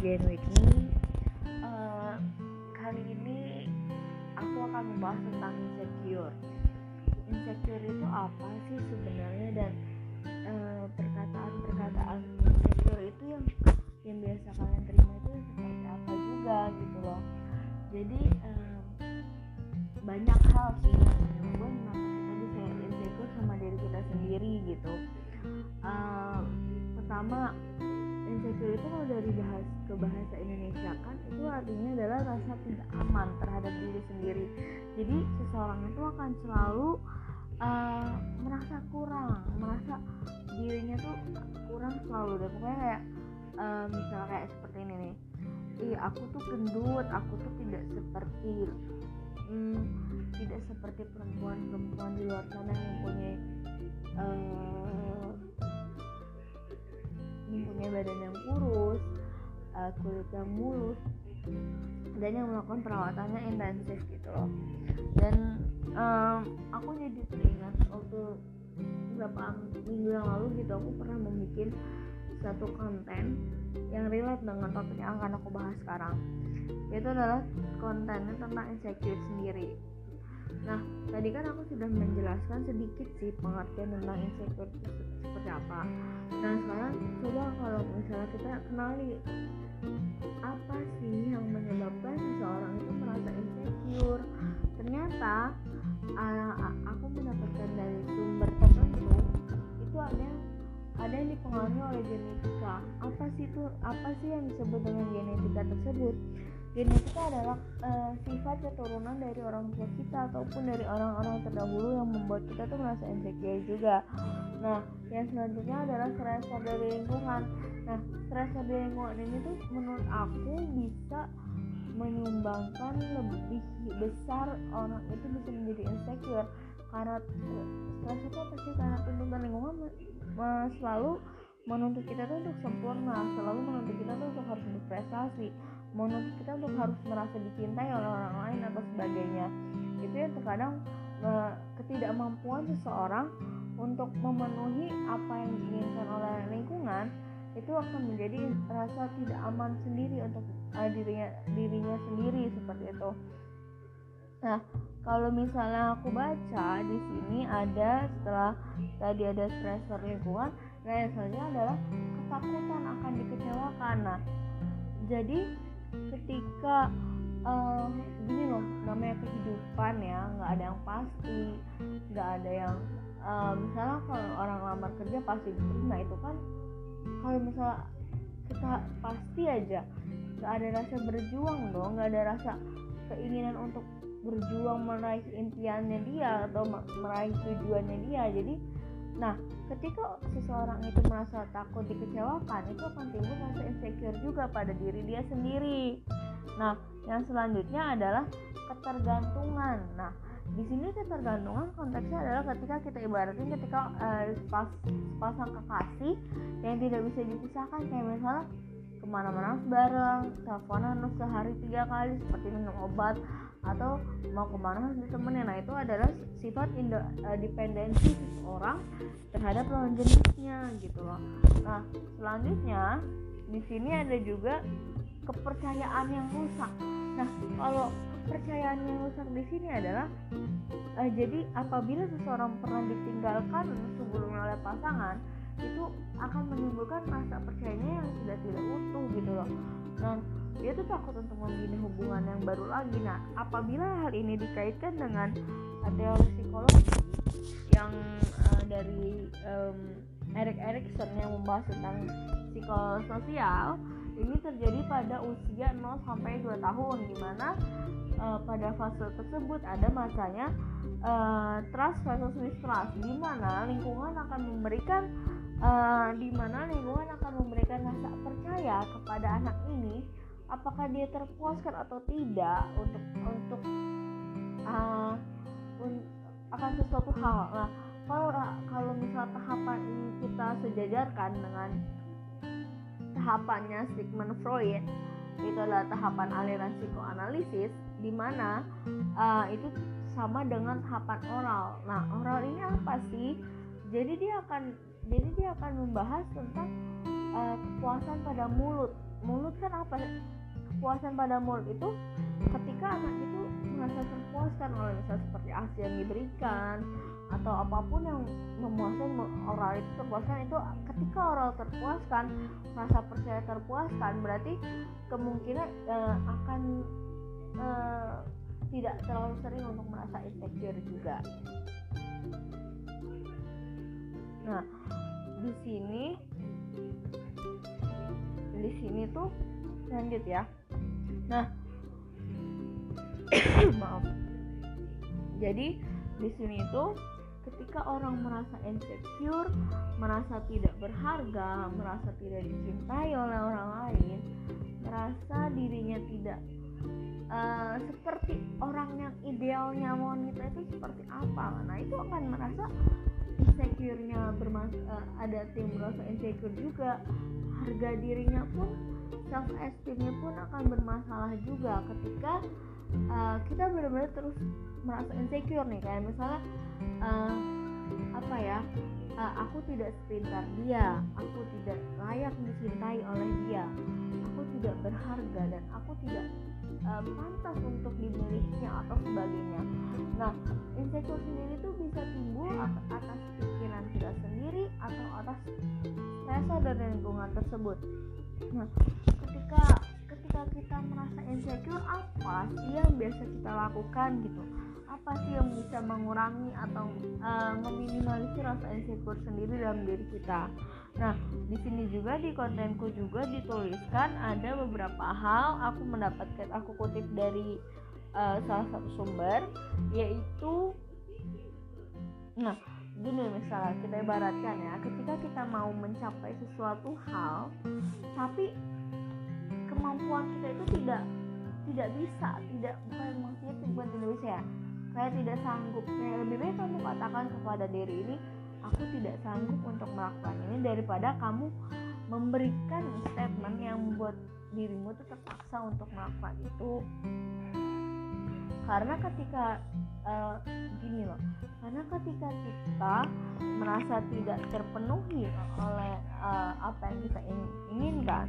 with me. Uh, kali ini aku akan membahas tentang insecure. Insecure itu apa sih sebenarnya dan bahasa Indonesia kan itu artinya adalah rasa tidak aman terhadap diri sendiri. Jadi seseorang itu akan selalu uh, merasa kurang merasa dirinya tuh kurang selalu. Deh pokoknya kayak uh, misal kayak seperti ini nih. Ih aku tuh gendut aku tuh tidak seperti hmm, tidak seperti perempuan-perempuan di luar sana yang mempunyai uh, mempunyai badan yang kurus uh, kulit yang mulus dan yang melakukan perawatannya intensif gitu loh. Dan um, aku jadi teringat waktu beberapa minggu yang lalu gitu aku pernah membuat satu konten yang relate dengan topik yang akan aku bahas sekarang. Itu adalah kontennya tentang insecure sendiri nah tadi kan aku sudah menjelaskan sedikit sih pengertian tentang insecure seperti apa. Nah sekarang coba kalau misalnya kita kenali apa sih yang menyebabkan seseorang itu merasa insecure? Ternyata uh, aku mendapatkan dari sumber tertentu itu ada ada yang dipengaruhi oleh genetika. Apa sih itu apa sih yang disebut dengan genetika tersebut genetika adalah uh, sifat keturunan dari orang tua kita ataupun dari orang-orang terdahulu yang membuat kita tuh merasa insecure juga. Nah yang selanjutnya adalah stressor dari lingkungan. Nah stressor dari lingkungan ini tuh menurut aku bisa menyumbangkan lebih besar orang itu bisa menjadi insecure. Karena stres itu apa sih? Karena tuntutan lingkungan selalu menuntut kita tuh untuk sempurna selalu menuntut kita tuh untuk harus berprestasi menuntut kita untuk harus merasa dicintai oleh orang lain atau sebagainya itu yang terkadang ketidakmampuan seseorang untuk memenuhi apa yang diinginkan oleh lingkungan itu akan menjadi rasa tidak aman sendiri untuk uh, dirinya dirinya sendiri seperti itu. Nah, kalau misalnya aku baca di sini ada setelah tadi ada stressor lingkungan, nah yang adalah ketakutan akan dikecewakan. Nah, jadi ketika uh, gini loh, namanya kehidupan ya, nggak ada yang pasti, nggak ada yang uh, misalnya kalau orang lamar kerja pasti diterima itu kan kalau misalnya kita pasti aja nggak ada rasa berjuang dong nggak ada rasa keinginan untuk berjuang meraih impiannya dia atau meraih tujuannya dia jadi nah ketika seseorang itu merasa takut dikecewakan itu akan timbul rasa insecure juga pada diri dia sendiri. Nah yang selanjutnya adalah ketergantungan. Nah di sini ketergantungan konteksnya adalah ketika kita ibaratin ketika uh, pas pasang kekasih yang tidak bisa dipisahkan kayak misalnya ke mana-mana bareng teleponan sehari tiga kali seperti minum obat atau mau ke mana harus ditemenin. Nah itu adalah sifat indo, uh, dependensi seseorang terhadap lawan jenisnya gitu loh. Nah selanjutnya di sini ada juga kepercayaan yang rusak. Nah kalau kepercayaan yang rusak di sini adalah uh, jadi apabila seseorang pernah ditinggalkan sebelumnya oleh pasangan itu akan menimbulkan rasa percayanya yang sudah tidak utuh gitu loh. Dan dia tuh takut untuk membina hubungan yang baru lagi. Nah apabila hal ini dikaitkan dengan teori psikologi yang uh, dari um, Erik Erikson yang membahas tentang psikososial ini terjadi pada usia 0 sampai 2 tahun di mana uh, pada fase tersebut ada masanya uh, trust versus mistrust di mana lingkungan akan memberikan uh, di mana lingkungan akan memberikan rasa percaya kepada anak ini apakah dia terpuaskan atau tidak untuk untuk uh, un, akan sesuatu hal nah kalau kalau misal tahapan ini kita sejajarkan dengan tahapannya Sigmund Freud itu adalah tahapan aliran psikoanalisis di mana uh, itu sama dengan tahapan oral. Nah, oral ini apa sih? Jadi dia akan jadi dia akan membahas tentang uh, kepuasan pada mulut. mulut kan apa kepuasan pada mulut itu ketika anak itu merasa terpuaskan oleh misalnya seperti asi yang diberikan atau apa pun yang memuaskan oral itu terpuaskan itu ketika oral terpuaskan rasa percaya terpuaskan berarti kemungkinan uh, akan uh, tidak terlalu sering untuk merasa insecure juga. Nah di sini di sini tuh lanjut ya nah. Maaf. Jadi di sini itu ketika orang merasa insecure merasa tidak berharga merasa tidak dicintai oleh orang lain merasa dirinya tidak uh, seperti orang yang idealnya wanita itu seperti apa. Nah itu akan merasa insecure-nya bermas uh, ada tim merasa insecure juga. Harga dirinya pun self esteemnya pun akan bermasalah juga ketika uh, kita benar-benar terus merasa insecure nih kayak misalnya uh, apa ya uh, aku tidak sepintar dia aku tidak layak dicintai oleh dia aku tidak berharga dan aku tidak uh, pantas untuk dimilikinya atau sebagainya. Nah insecure sendiri itu bisa timbul atas pikiran kita sendiri atau atas stressor dan lingkungan tersebut nah ketika ketika kita merasa insecure apa sih yang biasa kita lakukan gitu? Apa sih yang bisa mengurangi atau uh, meminimalisir rasa insecure sendiri dalam diri kita? Nah di sini juga di kontenku juga dituliskan ada beberapa hal aku mendapatkan aku kutip dari uh, salah satu sumber yaitu nah gini misalnya kita ibaratkan ya ketika kita mau mencapai sesuatu hal tapi kemampuan kita itu tidak tidak bisa tidak bukan maksudnya bukan tidak bisa ya saya tidak sanggup. Ya, lebih baik kamu katakan kepada diri ini aku tidak sanggup untuk melakukan ini daripada kamu memberikan statement yang membuat dirimu itu terpaksa untuk melakukan itu. Karena ketika uh, gini loh karena ketika kita merasa tidak terpenuhi oleh uh, apa yang kita inginkan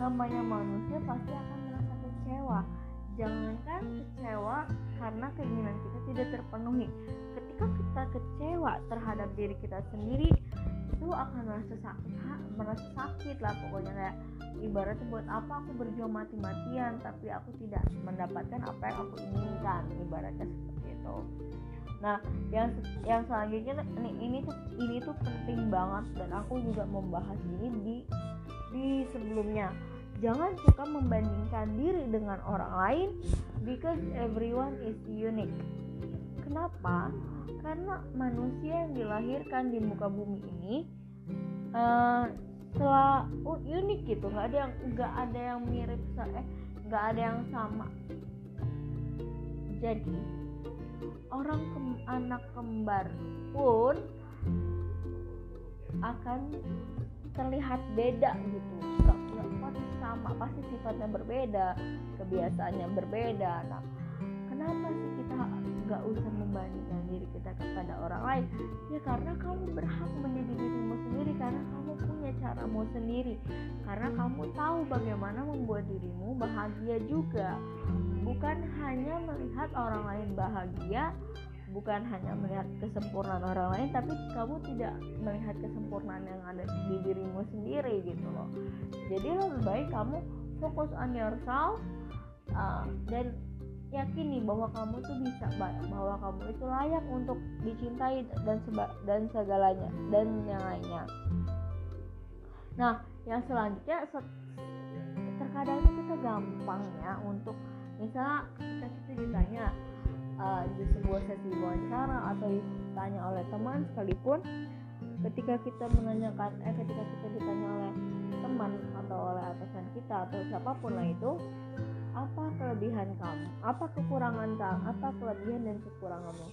namanya manusia pasti akan merasa kecewa. Jangankan kecewa karena keinginan kita tidak terpenuhi. Ketika kita kecewa terhadap diri kita sendiri itu akan merasa sakit merasa sakit lah pokoknya. Kayak ibaratnya buat apa aku berjuang mati-matian tapi aku tidak mendapatkan apa yang aku inginkan ibaratnya seperti itu nah yang yang selanjutnya ini ini tuh ini tuh penting banget dan aku juga membahas ini di di sebelumnya Jangan suka membandingkan diri dengan orang lain because everyone is unique. Kenapa? Karena manusia yang dilahirkan di muka bumi ini uh, telah uh, unik gitu, nggak ada yang nggak ada yang mirip, eh nggak ada yang sama. Jadi orang ke, anak kembar pun akan terlihat beda gitu. Pasti sama pasti sifatnya berbeda kebiasaannya berbeda. Nah kenapa sih kita nggak usah membandingkan diri kita kepada orang lain? Ya karena kamu berhak menjadi dirimu sendiri karena kamu punya caramu sendiri. Karena kamu tahu bagaimana membuat dirimu bahagia juga bukan hanya melihat orang lain bahagia bukan hanya melihat kesempurnaan orang lain tapi kamu tidak melihat kesempurnaan yang ada di dirimu sendiri gitu loh. Jadi lebih baik kamu fokus on yourself uh, dan yakini bahwa kamu tuh bisa bahwa kamu itu layak untuk dicintai dan seba dan segalanya dan yang lainnya. Nah yang selanjutnya terkadang itu kita gampang ya untuk misalnya kita, kita ditanya uh, di sebuah sesi wawancara atau ditanya oleh teman sekalipun ketika kita menanyakan eh ketika kita ditanya oleh teman atau oleh atasan kita atau siapa pun lah itu apa kelebihan kamu? Apa kekurangan kamu? Apa kelebihan dan kekuranganmu?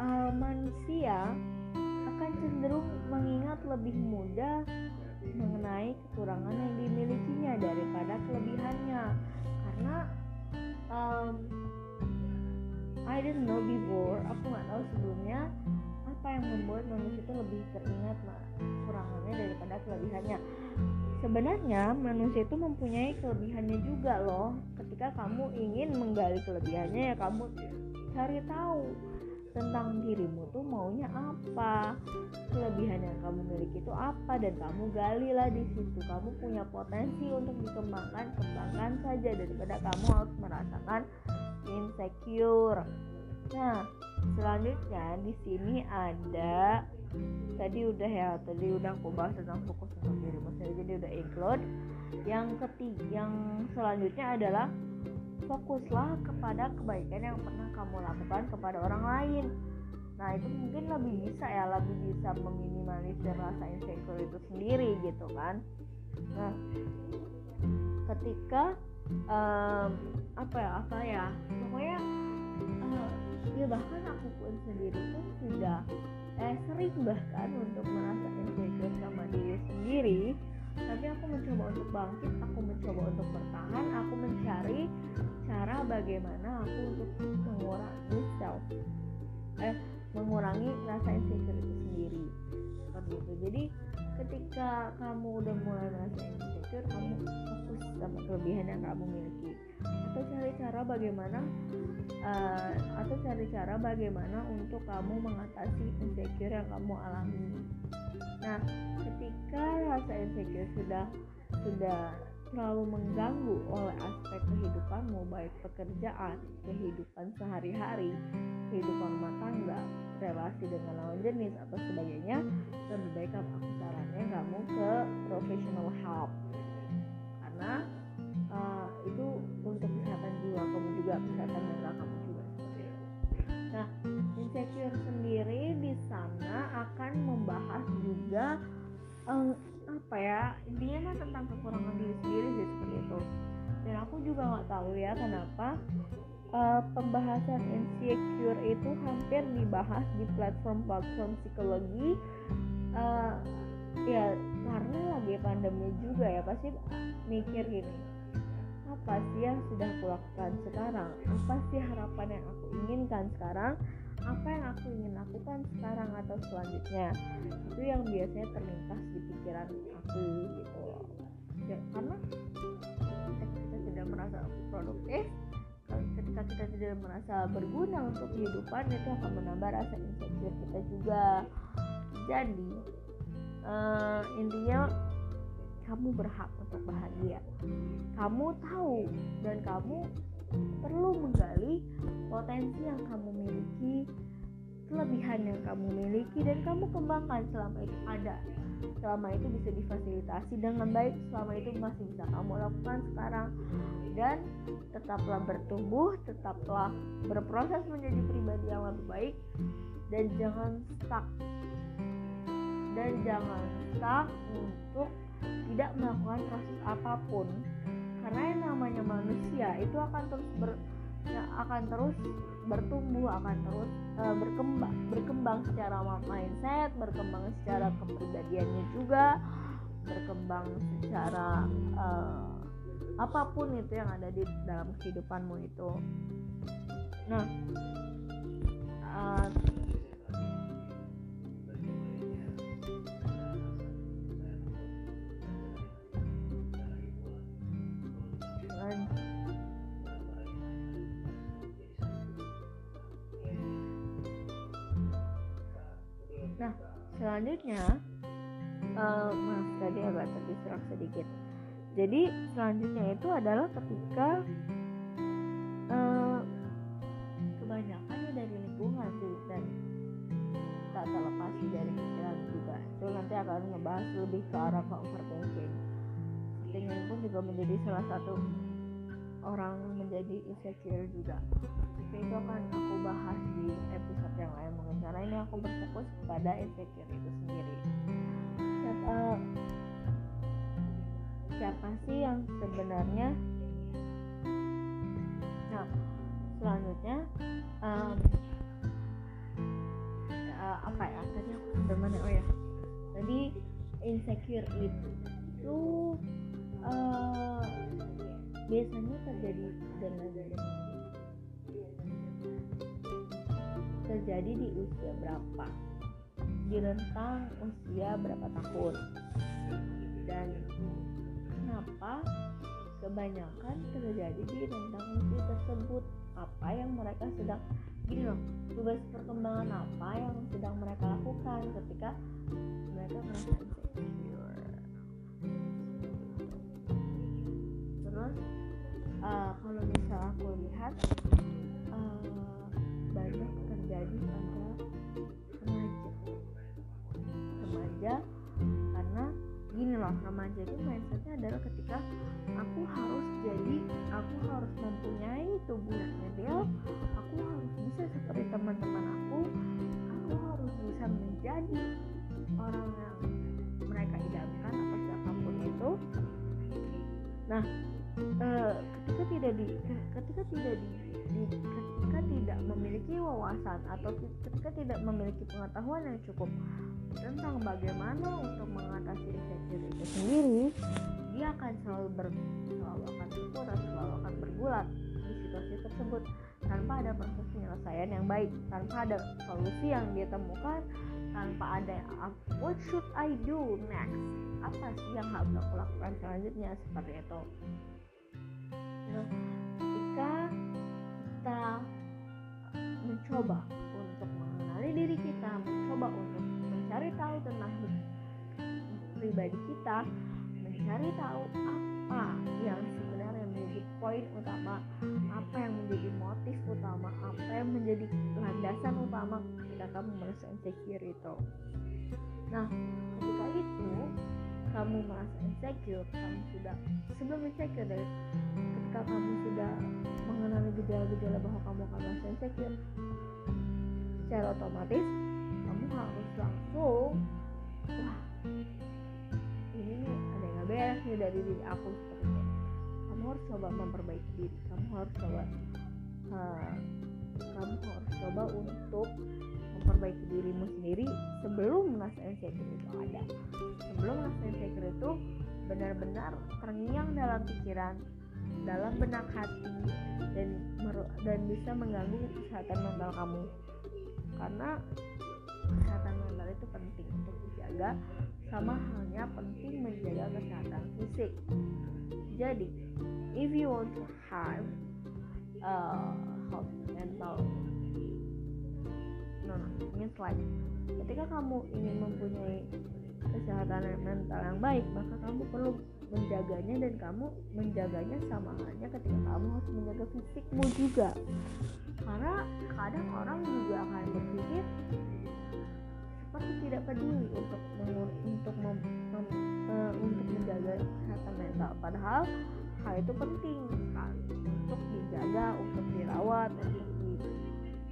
Uh, manusia akan cenderung mengingat lebih mudah mengenai kekurangan yang dimilikinya daripada kelebihannya. Karena um, I didn't know before aku nggak tahu sebelumnya apa yang membuat manusia itu lebih teringat kekurangannya daripada kelebihannya. Sebenarnya manusia itu mempunyai kelebihannya juga loh. Ketika kamu ingin menggali kelebihannya ya kamu cari tahu tentang dirimu tuh maunya apa? Kelebihan yang kamu miliki itu apa? Dan kamu galilah di situ. Kamu punya potensi untuk dikembangkan kembangkan saja daripada kamu harus merasakan insecure. Nah selanjutnya di sini ada tadi udah ya tadi udah aku bahas tentang fokus untuk dirimu sendiri jadi udah include. Yang ketiga yang selanjutnya adalah fokuslah kepada kebaikan yang pernah kamu lakukan kepada orang lain. Nah itu mungkin lebih bisa ya lebih bisa meminimalisir rasa insecure itu sendiri gitu kan. Nah ketika um, apa ya apa ya pokoknya uh, ya bahkan aku pun sendiri pun sudah eh sering bahkan untuk merasa insecure sama diri sendiri. Tapi aku mencoba untuk bangkit aku mencoba untuk bertahan aku mencari cara bagaimana aku untuk mengurangi self eh mengurangi rasa insecure itu sendiri. Seperti itu. Jadi ketika kamu udah mulai merasa insecure kamu fokus sama kelebihan yang kamu miliki. Atau cari cara bagaimana uh, atau cari cara bagaimana untuk kamu mengatasi insecure yang kamu alami. Nah ketika rasa insecure sudah sudah terlalu mengganggu oleh aspek kehidupanmu baik pekerjaan, kehidupan sehari-hari, kehidupan rumah tangga, relasi dengan lawan jenis atau sebagainya, lebih baik aku sarannya kamu ke professional help. Karena uh, itu untuk kesehatan jiwa kamu juga kesehatan mental kamu juga. Nah, insecure sendiri di sana akan membahas juga um, apa ya intinya mah tentang kekurangan diri sendiri sih seperti itu. Dan aku juga nggak tahu ya kenapa uh, pembahasan insecure itu hampir dibahas di platform-platform psikologi uh, ya karena lagi pandemi juga ya pasti mikir gini apa sih yang sudah aku lakukan sekarang? Apa sih harapan yang aku inginkan sekarang apa yang aku ingin lakukan sekarang atau selanjutnya. Itu yang biasanya terlintas di pikiran aku gitu loh. Ya, karena ketika kita tidak merasa produktif ketika kita tidak merasa berguna untuk kehidupan itu akan menambah rasa insecure kita juga. Jadi uh, intinya kamu berhak untuk bahagia. Kamu tahu dan kamu perlu menggali potensi yang kamu miliki, kelebihan yang kamu miliki dan kamu kembangkan selama itu ada. Selama itu bisa difasilitasi dengan baik, selama itu masih bisa kamu lakukan sekarang. Dan tetaplah bertumbuh, tetaplah berproses menjadi pribadi yang lebih baik dan jangan stuck. Dan jangan stuck untuk tidak melakukan proses apa pun karena yang namanya manusia itu akan terus ber ya, akan terus bertumbuh akan terus uh, berkembang berkembang secara mindset berkembang secara kepribadiannya juga berkembang secara uh, apa pun itu yang ada di dalam kehidupanmu itu. Nah uh, nah selanjutnya uh, maaf tadi agak terdistract sedikit. Jadi selanjutnya itu adalah ketika uh, kebanyakan dari lingkungan sih dan tak terlepas dari pikiran juga. Itu nanti akan ngebahas lebih ke arah overthinking. Overthinking pun juga menjadi salah satu orang menjadi insecure juga itu akan aku bahas di episode yang lain. Mungkin karena ini aku berfokus pada insecure itu sendiri. Siapa siapa sih yang sebenarnya? Nah selanjutnya um, uh, apa ya? Tadi aku mana oh ya. Tadi insecure itu uh, biasanya terjadi dengan terjadi di usia berapa? Di rentang usia berapa tahun? Dan kenapa kebanyakan terjadi di rentang usia tersebut? Apa yang mereka sedang gini loh tugas perkembangan apa yang sedang mereka lakukan ketika mereka merasa insecure? Terus uh, kalau misal aku lihat itu mindsetnya adalah ketika aku harus jadi aku harus mempunyai tubuh yang ideal aku harus bisa seperti teman-teman aku. Aku harus bisa menjadi orang yang mereka idamkan atau siapa pun itu. Nah eh, ketika tidak di ketika tidak di, wawasan atau ketika tidak memiliki pengetahuan yang cukup tentang bagaimana untuk mengatasi insecure itu sendiri dia akan selalu ber selalu akan terpuruk selalu akan bergulat di situasi tersebut tanpa ada proses penyelesaian yang baik tanpa ada solusi yang dia temukan tanpa ada what should I do next? Apa sih yang harus aku lakukan selanjutnya? Seperti itu. Nah ketika kita mencoba untuk mengenali diri kita mencoba untuk mencari tahu tentang pribadi kita mencari tahu apa yang sebenarnya menjadi poin utama apa yang menjadi motif utama apa yang menjadi landasan utama ketika kamu merasa insecure itu. Nah ketika itu kamu merasa insecure kamu sudah sebelum insecure dari ketika kamu sudah mengenali gejala-gejala bahwa kamu akan merasa insecure secara otomatis kamu harus langsung wah ini nih ada yang gak beres nih dari diri aku seperti itu. Kamu harus coba memperbaiki diri. Kamu harus coba uh, kamu harus coba untuk memperbaiki dirimu sendiri sebelum rasa insecure itu ada. Sebelum rasa insecure itu benar-benar terngiang dalam pikiran dalam benak hati dan dan bisa mengganggu kesehatan mental kamu. Karena kesehatan mental itu penting untuk dijaga sama halnya penting menjaga kesehatan fisik. Jadi if you want to have uh, health mental no no means like ketika kamu ingin mempunyai kesehatan mental yang baik maka kamu perlu menjaganya dan kamu menjaganya sama halnya ketika kamu harus menjaga fisikmu juga. Karena kadang orang juga akan berpikir seperti tidak peduli untuk untuk mem, mem, uh, untuk menjaga kesehatan mental. Padahal hal itu penting sekali untuk dijaga untuk dirawat untuk di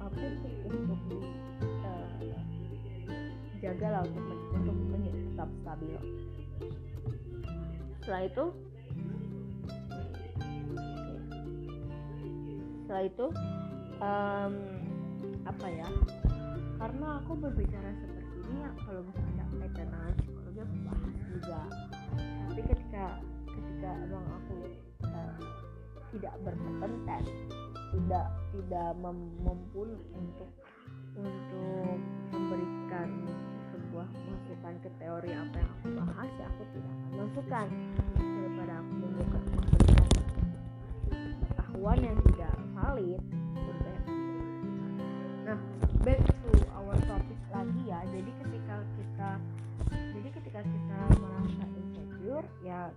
apa untuk di uh, jaga lah untuk untuk tetap stabil setelah itu? Setelah itu um, apa ya? Karena aku berbicara seperti ini ya kalau misalnya dengan psikologi aku bahas juga. Tapi ketika ketika emang aku uh, tidak berkompeten tidak tidak mem mumpuni untuk untuk memberikan sebuah masukan ke teori apa yang aku bahas ya aku tidak akan masukkan. Daripada aku membuka memberikan pengetahuan yang tidak valid nah back to our topic lagi ya. Jadi ketika kita jadi ketika kita merasa insecure ya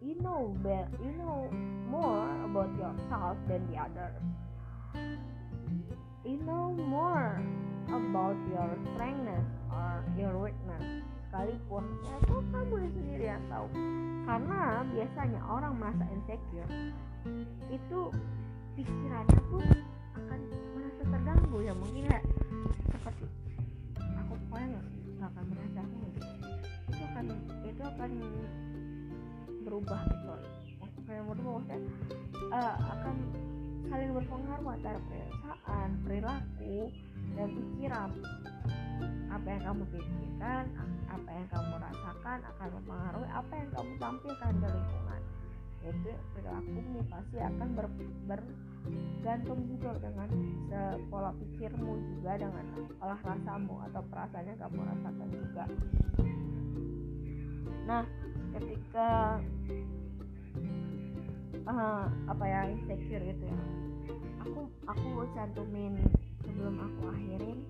you know better you know more about yourself than the others you know more about your strength or your weakness. Sekalipun ya itu kamu sendiri yang tahu? Karena biasanya orang merasa insecure itu pikirannya pun akan merasa terganggu ya mungkin ya. Seperti aku pokoknya nggak akan merasa aku itu akan itu akan berubah gitu. Berubah maksudnya uh, akan saling berpengaruh antara perasaan perilaku dan pikiran. Apa yang kamu pikirkan apa yang kamu rasakan akan mempengaruhi apa yang kamu tampilkan ke lingkungan. Itu perilakumu pasti akan ber, bergantung juga dengan pola pikirmu juga dengan olah rasamu atau perasaannya kamu rasakan juga. Nah ketika uh, apa ya insecure gitu ya. Aku aku cantumin sebelum aku akhirin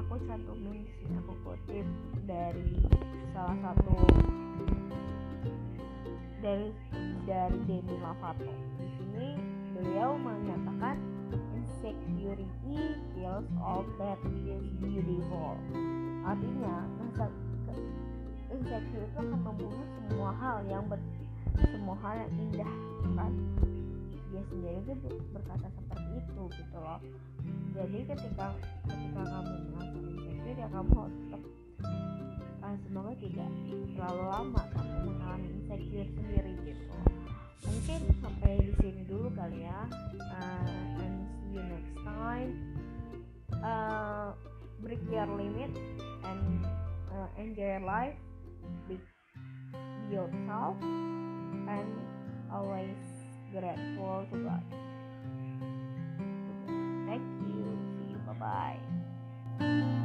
aku cantumin di sini aku kutip dari salah satu dari dari Demi Lovato. Di sini beliau menyatakan insecurity kills all that is beautiful. Artinya insecure itu akan membunuh semua hal yang ber, semua hal yang indah kan? Dia sendiri tuh berkata seperti itu gitu loh. Jadi ketika ketika kamu merasa insecure ya kamu harus tetap uh, semoga tidak terlalu lama kamu mengalami insecure sendiri gitu. Mungkin sampai di sini dulu kali ya. Uh, and see you next time. Uh, break your limit and uh, enjoy your life. Be yourself and always grateful to God. Thank you. See you. Bye bye.